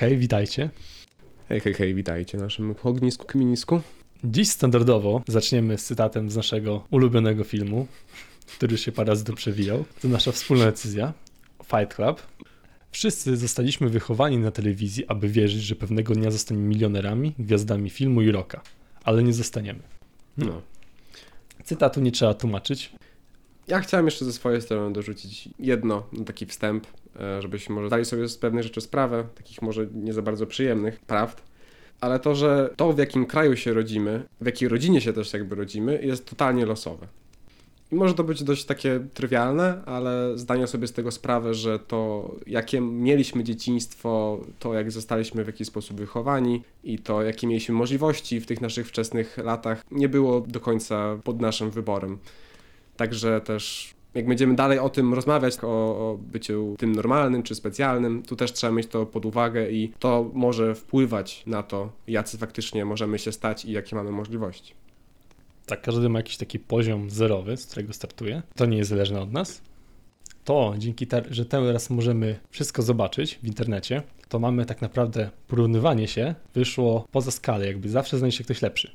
Hej, witajcie. Hej, hej, hej, witajcie w naszym ognisku, kminisku. Dziś standardowo zaczniemy z cytatem z naszego ulubionego filmu, który się parę razy tu przewijał. To nasza wspólna decyzja. Fight Club. Wszyscy zostaliśmy wychowani na telewizji, aby wierzyć, że pewnego dnia zostaniemy milionerami, gwiazdami filmu i rocka. Ale nie zostaniemy. No. Cytatu nie trzeba tłumaczyć. Ja chciałem jeszcze ze swojej strony dorzucić jedno, no, taki wstęp, żebyśmy może zdali sobie z pewnych rzeczy sprawę, takich może nie za bardzo przyjemnych prawd, ale to, że to w jakim kraju się rodzimy, w jakiej rodzinie się też jakby rodzimy, jest totalnie losowe. I może to być dość takie trywialne, ale zdanie sobie z tego sprawę, że to jakie mieliśmy dzieciństwo, to jak zostaliśmy w jakiś sposób wychowani i to jakie mieliśmy możliwości w tych naszych wczesnych latach, nie było do końca pod naszym wyborem. Także też jak będziemy dalej o tym rozmawiać, o, o byciu tym normalnym czy specjalnym, tu też trzeba mieć to pod uwagę i to może wpływać na to, jacy faktycznie możemy się stać i jakie mamy możliwości. Tak, każdy ma jakiś taki poziom zerowy, z którego startuje. To nie jest zależne od nas. To dzięki temu, że teraz możemy wszystko zobaczyć w internecie, to mamy tak naprawdę porównywanie się wyszło poza skalę, jakby zawsze znajdzie się ktoś lepszy.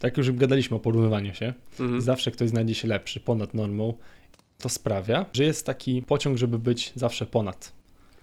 Tak już gadaliśmy o porównywaniu się. Mhm. Zawsze ktoś znajdzie się lepszy, ponad normą. To sprawia, że jest taki pociąg, żeby być zawsze ponad.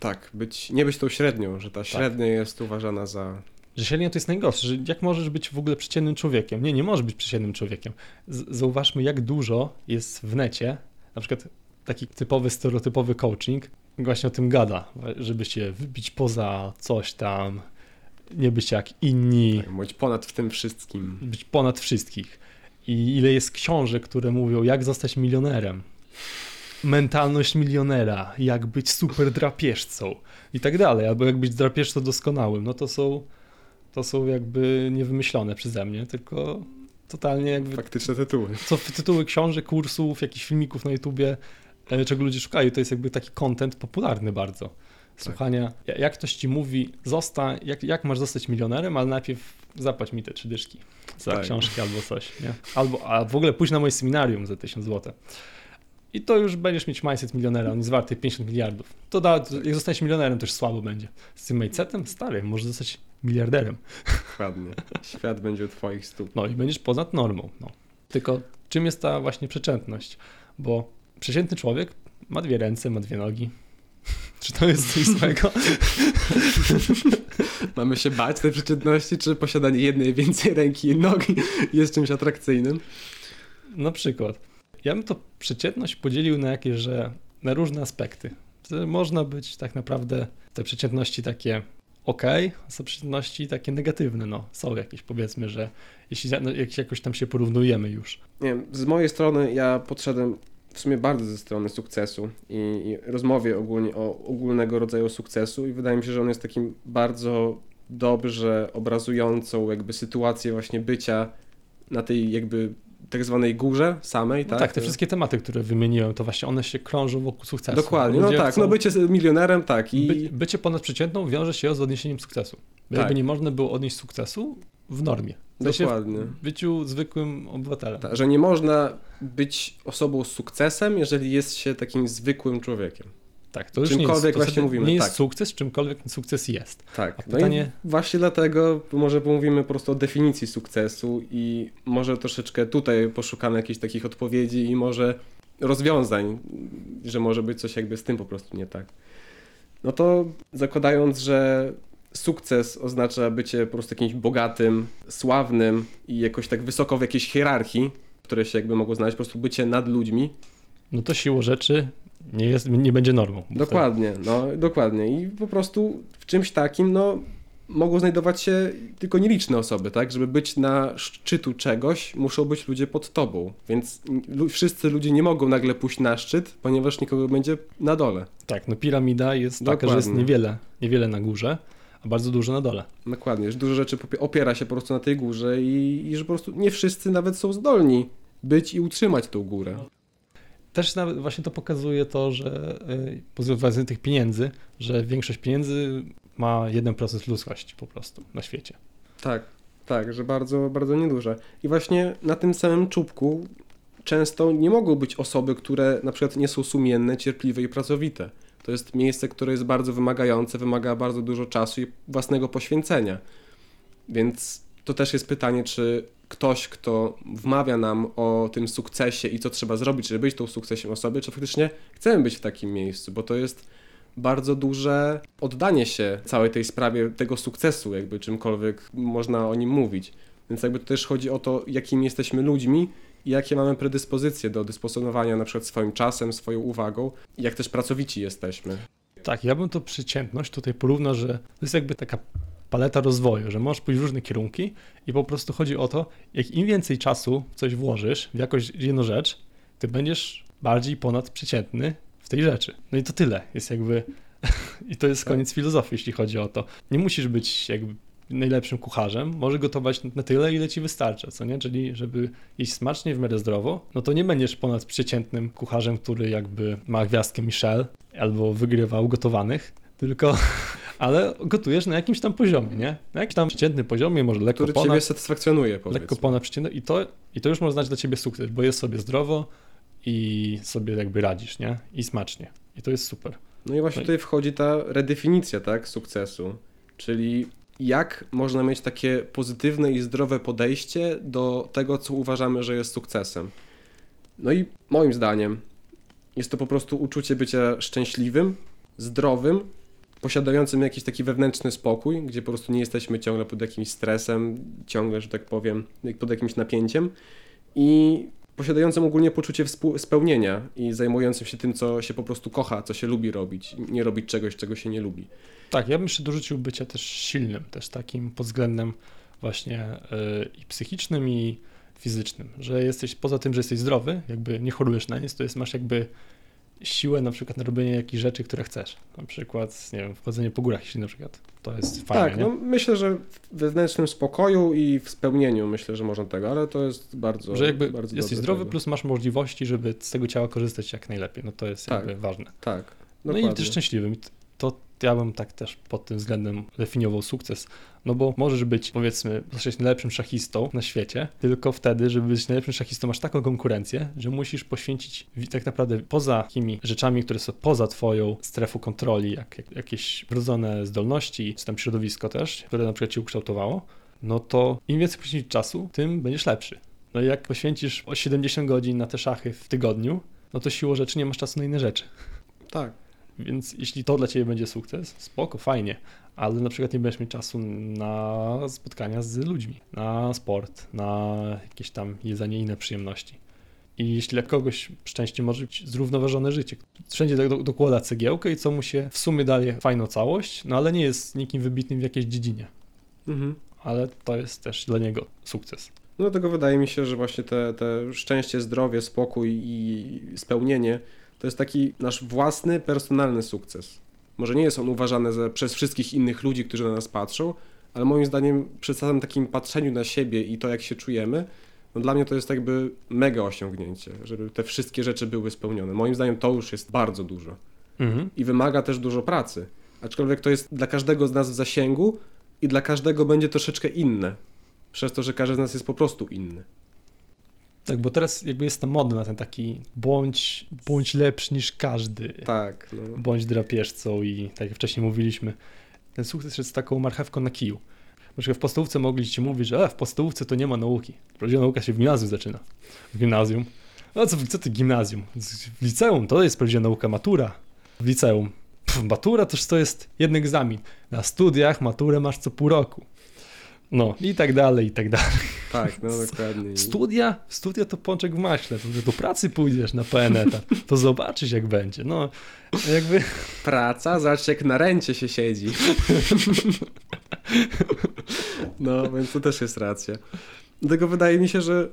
Tak, być, nie być tą średnią, że ta Tak. średnia jest uważana za... Że średnia to jest najgorsze, że jak możesz być w ogóle przeciętnym człowiekiem? Nie, nie możesz być przeciętnym człowiekiem. Z zauważmy, jak dużo jest w necie, na przykład taki typowy, stereotypowy coaching właśnie o tym gada, żeby się wybić poza coś tam, nie być jak inni, Tak, być ponad w tym wszystkim. być ponad wszystkich. I ile jest książek, które mówią, jak zostać milionerem, mentalność milionera, jak być super drapieżcą i tak dalej, albo jak być drapieżcą doskonałym, no to są, to są jakby niewymyślone przeze mnie, tylko totalnie jakby Faktyczne tytuły. co tytuły książek, kursów, jakichś filmików na YouTubie, e, czego ludzie szukają, to jest jakby taki content popularny bardzo. Słuchania, ja- jak ktoś ci mówi, zostań, jak, jak masz zostać milionerem, ale najpierw zapłać mi te trzy dyszki za Tak. książki albo coś, nie? Albo, a w ogóle pójdź na moje seminarium za 1000 zł. I to już będziesz mieć mindset milionera, on jest warty 50 miliardów. To da, jak zostaniesz milionerem, to już słabo będzie. Z tym mindsetem, stary, możesz zostać miliarderem. Dokładnie. Świat będzie u twoich stóp. No i będziesz ponad normą. No. Tylko czym jest ta właśnie przeciętność? Bo przeciętny człowiek ma dwie ręce, ma dwie nogi. Czy to jest coś złego? Mamy się bać tej przeciętności, czy posiadanie jednej więcej ręki i nogi jest czymś atrakcyjnym? Na przykład. Ja bym to przeciętność podzielił na jakieś, że na różne aspekty. Można być tak naprawdę te przeciętności takie ok, a są przeciętności takie negatywne. No, są jakieś powiedzmy, że jeśli no, jak jakoś tam się porównujemy już. Nie z mojej strony ja podszedłem w sumie bardzo ze strony sukcesu i, i rozmowie ogólnie o ogólnego rodzaju sukcesu i wydaje mi się, że on jest takim bardzo dobrze obrazującą jakby sytuację właśnie bycia na tej jakby tak zwanej górze samej, No tak? tak, te wszystkie tematy, które wymieniłem, to właśnie one się krążą wokół sukcesu. Dokładnie, no tak, chcą- no bycie milionerem, tak i By, bycie ponadprzeciętną wiąże się z odniesieniem sukcesu. Tak. Jakby nie można było odnieść sukcesu w normie. W sensie dokładnie. w byciu zwykłym obywatelem. Tak, że nie można być osobą z sukcesem, jeżeli jest się takim zwykłym człowiekiem. Tak, to już nie Czymkolwiek jest, to właśnie mówimy, Nie jest tak. sukces, czymkolwiek sukces jest. Tak. A No pytanie- i właśnie dlatego może pomówimy po prostu o definicji sukcesu i może troszeczkę tutaj poszukamy jakichś takich odpowiedzi i może rozwiązań, że może być coś jakby z tym po prostu nie tak. No to zakładając, że sukces oznacza bycie po prostu jakimś bogatym, sławnym i jakoś tak wysoko w jakiejś hierarchii, które się jakby mogło znaleźć, po prostu bycie nad ludźmi, No to siłą rzeczy nie, jest, nie będzie normą. Dokładnie, no dokładnie. I po prostu w czymś takim, no mogą znajdować się tylko nieliczne osoby, tak? Żeby być na szczytu czegoś, muszą być ludzie pod tobą. Więc wszyscy ludzie nie mogą nagle pójść na szczyt, ponieważ nikogo będzie na dole. Tak, no piramida jest taka, że jest Dokładnie. niewiele, niewiele na górze, a bardzo dużo na dole. Dokładnie, że dużo rzeczy opiera się po prostu na tej górze i, i że po prostu nie wszyscy nawet są zdolni być i utrzymać tą górę. Też nawet właśnie to pokazuje to, że y, względem tych pieniędzy, że większość pieniędzy ma 1% ludzkości po prostu na świecie. Tak, tak, że bardzo, bardzo nieduże. I właśnie na tym samym czubku często nie mogą być osoby, które na przykład nie są sumienne, cierpliwe i pracowite. To jest miejsce, które jest bardzo wymagające, wymaga bardzo dużo czasu i własnego poświęcenia. Więc to też jest pytanie, czy ktoś, kto wmawia nam o tym sukcesie i co trzeba zrobić, żeby być tą sukcesem osoby, czy faktycznie chcemy być w takim miejscu, bo to jest bardzo duże oddanie się całej tej sprawie tego sukcesu, jakby czymkolwiek można o nim mówić. Więc jakby to też chodzi o to, jakimi jesteśmy ludźmi i jakie mamy predyspozycje do dysponowania na przykład swoim czasem, swoją uwagą jak też pracowici jesteśmy. Tak, ja bym to przeciętność tutaj porównał, że to jest jakby taka paleta rozwoju, że możesz pójść w różne kierunki i po prostu chodzi o to, jak im więcej czasu coś włożysz, w jakąś jedną rzecz, ty będziesz bardziej ponadprzeciętny w tej rzeczy. No i to tyle. Jest jakby. I to jest Tak. koniec filozofii, jeśli chodzi o to. Nie musisz być jakby najlepszym kucharzem, możesz gotować na tyle, ile ci wystarcza, co nie? Czyli żeby jeść smacznie, w miarę zdrowo, no to nie będziesz ponadprzeciętnym kucharzem, który jakby ma gwiazdkę Michel albo wygrywa u gotowanych, tylko ale gotujesz na jakimś tam poziomie, nie? Na jakimś tam przeciętnym poziomie, może lekko Który ponad, Ciebie satysfakcjonuje, powiedzmy. lekko ponad przeciętnym i to, i to już może znać dla ciebie sukces, bo jest sobie zdrowo i sobie jakby radzisz, nie? I smacznie. I to jest super. No i właśnie No i- tutaj wchodzi ta redefinicja, tak, sukcesu. Czyli jak można mieć takie pozytywne i zdrowe podejście do tego, co uważamy, że jest sukcesem. No i moim zdaniem jest to po prostu uczucie bycia szczęśliwym, zdrowym, posiadającym jakiś taki wewnętrzny spokój, gdzie po prostu nie jesteśmy ciągle pod jakimś stresem, ciągle, że tak powiem, pod jakimś napięciem i posiadającym ogólnie poczucie spełnienia i zajmującym się tym, co się po prostu kocha, co się lubi robić, nie robić czegoś, czego się nie lubi. Tak, ja bym jeszcze dorzucił bycia też silnym, też takim pod względem właśnie yy, i psychicznym, i fizycznym, że jesteś, poza tym, że jesteś zdrowy, jakby nie chorujesz na nic, to jest, masz jakby siłę na przykład na robienie jakichś rzeczy, które chcesz. Na przykład, nie wiem, wchodzenie po górach, jeśli na przykład to jest fajne, tak, nie? no myślę, że w wewnętrznym spokoju i w spełnieniu myślę, że można tego, ale to jest bardzo że jakby bardzo jesteś zdrowy, tego. plus masz możliwości, żeby z tego ciała korzystać jak najlepiej, no to jest Tak. jakby ważne. Tak, No dokładnie. i też szczęśliwym. T- To ja bym tak też pod tym względem definiował sukces. No bo możesz być, powiedzmy, zostać najlepszym szachistą na świecie, tylko wtedy, żeby być najlepszym szachistą, masz taką konkurencję, że musisz poświęcić wi- tak naprawdę poza takimi rzeczami, które są poza twoją strefą kontroli, jak, jak jakieś wrodzone zdolności, czy tam środowisko też, które na przykład cię ukształtowało, no to im więcej poświęcisz czasu, tym będziesz lepszy. No i jak poświęcisz o 70 godzin na te szachy w tygodniu, no to siłą rzeczy nie masz czasu na inne rzeczy. Tak, Więc jeśli to dla Ciebie będzie sukces, spoko, fajnie, ale na przykład nie będziesz mieć czasu na spotkania z ludźmi, na sport, na jakieś tam jedzenie inne przyjemności. I jeśli dla kogoś szczęście może być zrównoważone życie, wszędzie do, do, dokłada cegiełkę i co mu się w sumie daje fajną całość, no ale nie jest nikim wybitnym w jakiejś dziedzinie, mhm. ale to jest też dla niego sukces. No dlatego wydaje mi się, że właśnie te, te szczęście, zdrowie, spokój i spełnienie to jest taki nasz własny, personalny sukces. Może nie jest on uważany za, przez wszystkich innych ludzi, którzy na nas patrzą, ale moim zdaniem przy samym takim patrzeniu na siebie i to, jak się czujemy, no dla mnie to jest jakby mega osiągnięcie, żeby te wszystkie rzeczy były spełnione. Moim zdaniem to już jest bardzo dużo Mhm. i wymaga też dużo pracy. Aczkolwiek to jest dla każdego z nas w zasięgu i dla każdego będzie troszeczkę inne. Przez to, że każdy z nas jest po prostu inny. Tak, bo teraz jakby jest ta moda na ten taki bądź, bądź lepszy niż każdy. Tak, no. bądź drapieżcą i tak jak wcześniej mówiliśmy, ten sukces jest taką marchewką na kiju. Na przykład w podstawówce mogli ci mówić, że e, w podstawówce to nie ma nauki. Prawdziwa nauka się w gimnazjum zaczyna. W gimnazjum. No co, co ty gimnazjum? W liceum to jest prawdziwa nauka, matura. W liceum. Pff, matura toż to jest jeden egzamin. Na studiach maturę masz co pół roku. No i tak dalej, i tak dalej. Tak, no dokładnie. Studia? Studia to pączek w maśle. To, że do pracy pójdziesz na PN etat, to zobaczysz jak będzie. No jakby... Praca, zobacz jak na ręcie się siedzi. No, więc to też jest racja. Dlatego wydaje mi się, że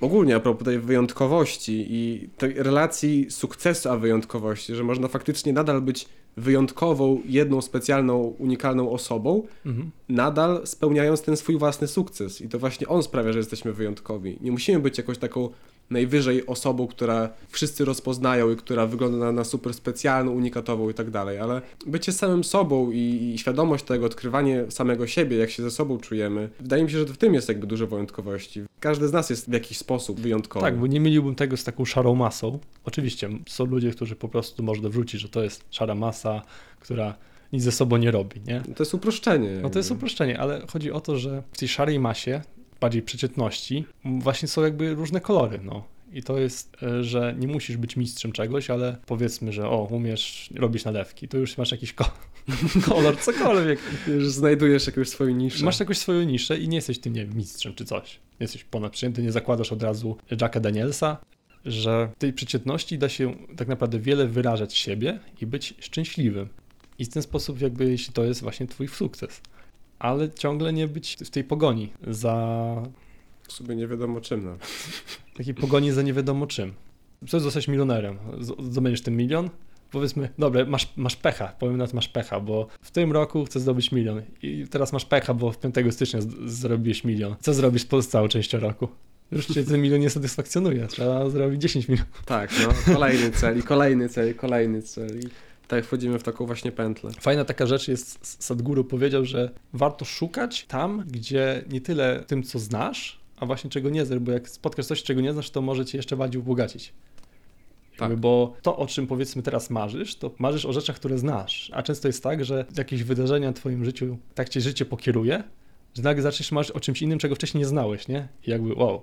ogólnie a propos tej wyjątkowości i tej relacji sukcesu a wyjątkowości, że można faktycznie nadal być wyjątkową, jedną specjalną, unikalną osobą, Mhm. nadal spełniając ten swój własny sukces. I to właśnie on sprawia, że jesteśmy wyjątkowi. Nie musimy być jakąś taką najwyżej osobą, która wszyscy rozpoznają i która wygląda na, na super specjalną, unikatową i tak dalej, ale bycie samym sobą i, i świadomość tego, odkrywanie samego siebie, jak się ze sobą czujemy, wydaje mi się, że w tym jest jakby dużo wyjątkowości. Każdy z nas jest w jakiś sposób wyjątkowy. Tak, bo nie myliłbym tego z taką szarą masą. Oczywiście są ludzie, którzy po prostu można wrzucić, że to jest szara masa, która nic ze sobą nie robi, nie? To jest uproszczenie. No to jest uproszczenie, ale chodzi o to, że w tej szarej masie, bardziej przeciętności, właśnie są jakby różne kolory, no. I to jest, e, że nie musisz być mistrzem czegoś, ale powiedzmy, że o, umiesz robić nalewki, to już masz jakiś ko- kolor, cokolwiek. Już znajdujesz jakąś swoją niszę. Masz jakąś swoją niszę i nie jesteś tym, nie wiem, mistrzem czy coś. Jesteś ponadprzeciętny, nie zakładasz od razu Jacka Danielsa, że w tej przeciętności da się tak naprawdę wiele wyrażać siebie i być szczęśliwym. I w ten sposób jakby, jeśli to jest właśnie twój sukces. Ale ciągle nie być w tej pogoni za W sumie nie wiadomo czym no. nawet. takiej pogoni za nie wiadomo czym. Chcesz zostać milionerem, zdobędziesz ten milion, powiedzmy, dobra, masz, masz pecha, powiem na to masz pecha, bo w tym roku chcesz zdobyć milion i teraz masz pecha, bo w 5 stycznia z- zrobisz milion. Co zrobisz przez całą część roku? Już cię ten milion nie satysfakcjonuje, trzeba zrobić 10 milionów. Tak, no. Kolejny cel i kolejny cel i kolejny cel. I tak wchodzimy w taką właśnie pętlę. Fajna taka rzecz jest, Sadhguru powiedział, że warto szukać tam, gdzie nie tyle tym, co znasz, a właśnie czego nie znasz, bo jak spotkasz coś, czego nie znasz, to może cię jeszcze bardziej ubogacić. Tak. Bo to, o czym powiedzmy teraz marzysz, to marzysz o rzeczach, które znasz. A często jest tak, że jakieś wydarzenia w twoim życiu tak cię życie pokieruje, że nagle zaczniesz marzyć o czymś innym, czego wcześniej nie znałeś, nie? I jakby wow.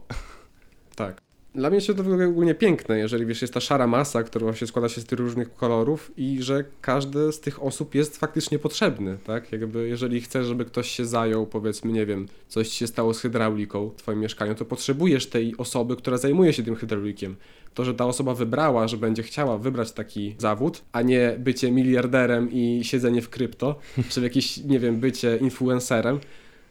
Tak. Dla mnie się to wygląda ogólnie piękne, jeżeli wiesz, jest ta szara masa, która się składa się z tych różnych kolorów i że każdy z tych osób jest faktycznie potrzebny, tak? Jakby jeżeli chcesz, żeby ktoś się zajął, powiedzmy, nie wiem, coś się stało z hydrauliką w twoim mieszkaniu, to potrzebujesz tej osoby, która zajmuje się tym hydraulikiem. To, że ta osoba wybrała, że będzie chciała wybrać taki zawód, a nie bycie miliarderem i siedzenie w krypto, czy w jakieś, nie wiem, bycie influencerem,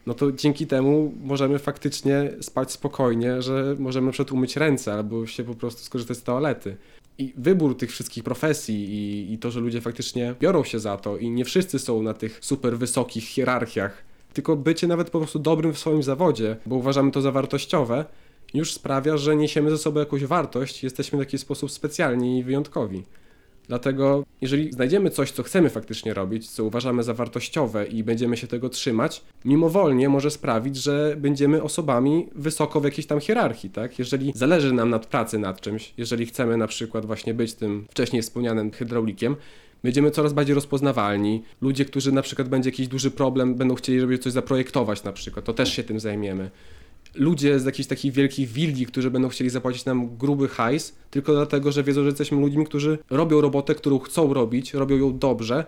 no to dzięki temu możemy faktycznie spać spokojnie, że możemy przetłumić ręce albo się po prostu skorzystać z toalety. I wybór tych wszystkich profesji i, i to, że ludzie faktycznie biorą się za to i nie wszyscy są na tych super wysokich hierarchiach, tylko bycie nawet po prostu dobrym w swoim zawodzie, bo uważamy to za wartościowe, już sprawia, że niesiemy ze sobą jakąś wartość, jesteśmy w jakiś sposób specjalni i wyjątkowi. Dlatego, jeżeli znajdziemy coś, co chcemy faktycznie robić, co uważamy za wartościowe i będziemy się tego trzymać, mimowolnie może sprawić, że będziemy osobami wysoko w jakiejś tam hierarchii, tak? Jeżeli zależy nam nad pracy nad czymś, jeżeli chcemy na przykład właśnie być tym wcześniej wspomnianym hydraulikiem, będziemy coraz bardziej rozpoznawalni. Ludzie, którzy na przykład będzie jakiś duży problem, będą chcieli, żeby coś zaprojektować na przykład, to też się tym zajmiemy ludzie z jakichś takich wielkich wilgi, którzy będą chcieli zapłacić nam gruby hajs, tylko dlatego, że wiedzą, że jesteśmy ludźmi, którzy robią robotę, którą chcą robić, robią ją dobrze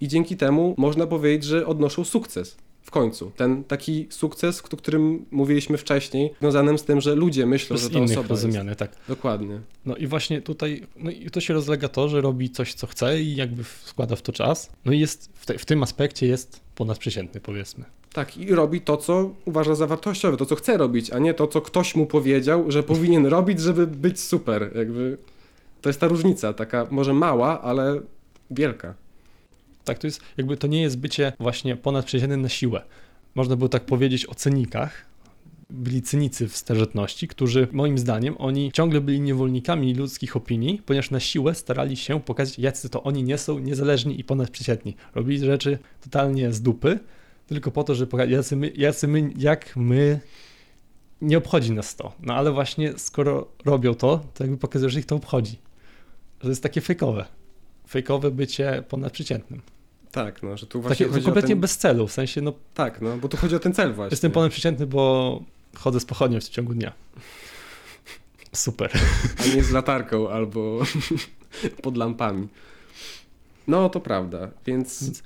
i dzięki temu można powiedzieć, że odnoszą sukces. W końcu. Ten taki sukces, o którym mówiliśmy wcześniej, związanym z tym, że ludzie myślą, Z że ta innych osoba rozumiane, tak. Dokładnie. No i właśnie tutaj, no i to się rozlega to, że robi coś, co chce i jakby wkłada w to czas. No i jest, w, te, w tym aspekcie jest ponadprzeciętny, powiedzmy. Tak, i robi to, co uważa za wartościowe, to, co chce robić, a nie to, co ktoś mu powiedział, że powinien robić, żeby być super. Jakby to jest ta różnica, taka może mała, ale wielka. Tak, to jest, jakby to nie jest bycie właśnie ponadprzeciętnym na siłę. Można było tak powiedzieć o cynikach. Byli cynicy w starożytności, którzy moim zdaniem, oni ciągle byli niewolnikami ludzkich opinii, ponieważ na siłę starali się pokazać, jacy to oni nie są niezależni i ponadprzeciętni. Robili rzeczy totalnie z dupy, tylko po to, żeby pokazać, jacy my, jacy my, jak my, nie obchodzi nas to. No ale właśnie skoro robią to, to jakby pokazują, że ich to obchodzi. Że to jest takie fejkowe. Fejkowe bycie ponadprzeciętnym. Tak, no, że tu właśnie Takie kompletnie ten... bez celu, w sensie, no Tak, no, bo tu chodzi o ten cel właśnie. jestem ponadprzeciętny, bo chodzę z pochodnią w ciągu dnia. Super. A nie z latarką albo pod lampami. No, to prawda, więc Więc-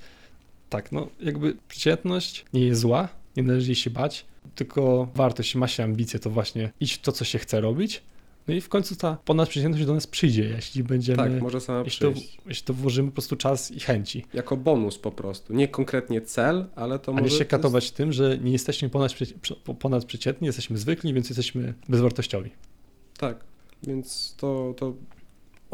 Tak, no jakby przeciętność nie jest zła, nie należy jej się bać, tylko wartość, ma się ambicje, to właśnie iść w to, co się chce robić, no i w końcu ta ponadprzeciętność do nas przyjdzie, jeśli będziemy, tak, może sama jeśli, to, przyjść. jeśli to włożymy po prostu czas i chęci, Jako bonus po prostu. Nie konkretnie cel, ale to a może... nie się to jest- katować tym, że nie jesteśmy ponadprze- ponadprzeciętni, jesteśmy zwykli, więc jesteśmy bezwartościowi. Tak, więc to, to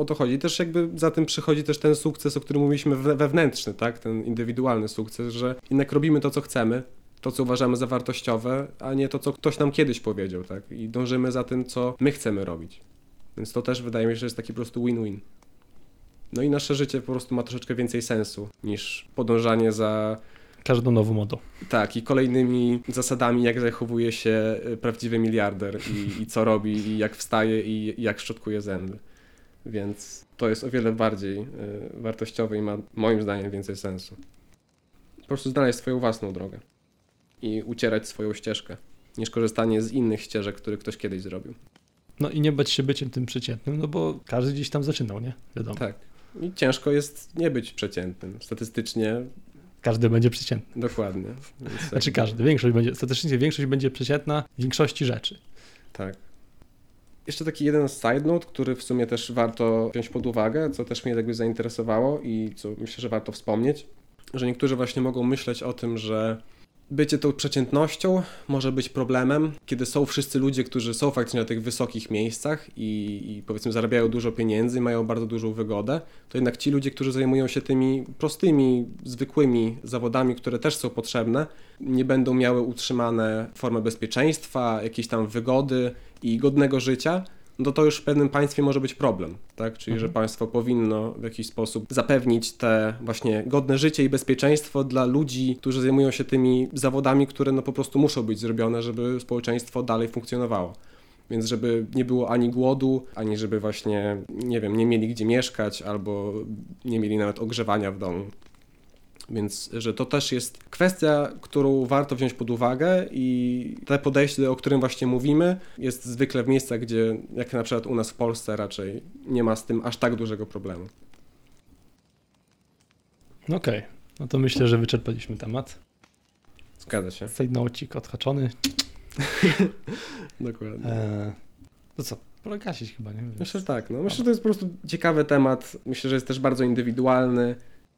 o to chodzi. Też jakby za tym przychodzi też ten sukces, o którym mówiliśmy we- wewnętrzny, tak? Ten indywidualny sukces, że jednak robimy to, co chcemy, to, co uważamy za wartościowe, a nie to, co ktoś nam kiedyś powiedział, tak? I dążymy za tym, co my chcemy robić. Więc to też wydaje mi się, że jest taki po prostu win-win. No i nasze życie po prostu ma troszeczkę więcej sensu niż podążanie za Każdą nową modą. tak i kolejnymi zasadami, jak zachowuje się y, prawdziwy miliarder i, i co robi i jak wstaje i jak szczotkuje zęby. Więc to jest o wiele bardziej y, wartościowe i ma moim zdaniem więcej sensu. Po prostu znaleźć swoją własną drogę i ucierać swoją ścieżkę, niż korzystanie z innych ścieżek, które ktoś kiedyś zrobił. No i nie bać się byciem tym przeciętnym, no bo każdy gdzieś tam zaczynał, nie? Wiadomo. Tak. I ciężko jest nie być przeciętnym. Statystycznie Każdy będzie przeciętny. dokładnie. Więc Znaczy każdy, większość będzie, statystycznie większość będzie przeciętna w większości rzeczy. Tak. Jeszcze taki jeden side note, który w sumie też warto wziąć pod uwagę, co też mnie jakby zainteresowało i co myślę, że warto wspomnieć, że niektórzy właśnie mogą myśleć o tym, że bycie tą przeciętnością może być problemem, kiedy są wszyscy ludzie, którzy są faktycznie na tych wysokich miejscach i, i powiedzmy zarabiają dużo pieniędzy, mają bardzo dużą wygodę, to jednak ci ludzie, którzy zajmują się tymi prostymi, zwykłymi zawodami, które też są potrzebne, nie będą miały utrzymane formę bezpieczeństwa, jakiejś tam wygody i godnego życia, no to to już w pewnym państwie może być problem, tak? Czyli, że Mhm. państwo powinno w jakiś sposób zapewnić te właśnie godne życie i bezpieczeństwo dla ludzi, którzy zajmują się tymi zawodami, które no po prostu muszą być zrobione, żeby społeczeństwo dalej funkcjonowało. Więc żeby nie było ani głodu, ani żeby właśnie, nie wiem, nie mieli gdzie mieszkać albo nie mieli nawet ogrzewania w domu. Więc, że to też jest kwestia, którą warto wziąć pod uwagę i te podejście, o którym właśnie mówimy, jest zwykle w miejscach, gdzie, jak na przykład u nas w Polsce, raczej nie ma z tym aż tak dużego problemu. No Okej, no to myślę, że wyczerpaliśmy temat. Zgadza się. Sejnocik odhaczony. Dokładnie. Eee, to co, pora gasić chyba, nie? Myślę, że tak. No. Myślę, że to jest po prostu ciekawy temat. Myślę, że jest też bardzo indywidualny.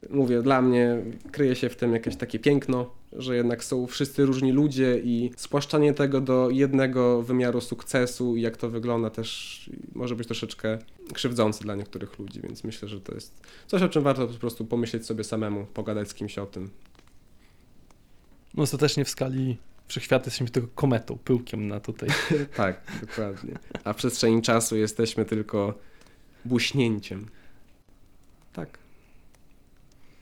Mówię, dla mnie kryje się w tym jakieś takie piękno, że jednak są wszyscy różni ludzie i spłaszczanie tego do jednego wymiaru sukcesu i jak to wygląda też może być troszeczkę krzywdzące dla niektórych ludzi, więc myślę, że to jest coś, o czym warto po prostu pomyśleć sobie samemu, pogadać z kimś o tym. No ostatecznie w skali wszechświata jesteśmy tylko kometą, pyłkiem na tutaj. tak, dokładnie. A w przestrzeni czasu jesteśmy tylko buśnięciem. Tak.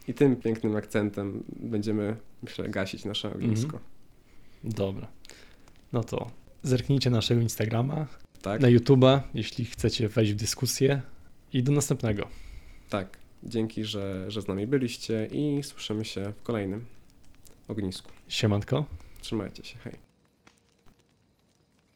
I tym pięknym akcentem będziemy, myślę, gasić nasze ognisko. Dobra. No to zerknijcie na naszego Instagrama, Tak? na YouTube'a, jeśli chcecie wejść w dyskusję i do następnego. Tak. Dzięki, że, że z nami byliście i słyszymy się w kolejnym ognisku. Siemanko. Trzymajcie się, hej.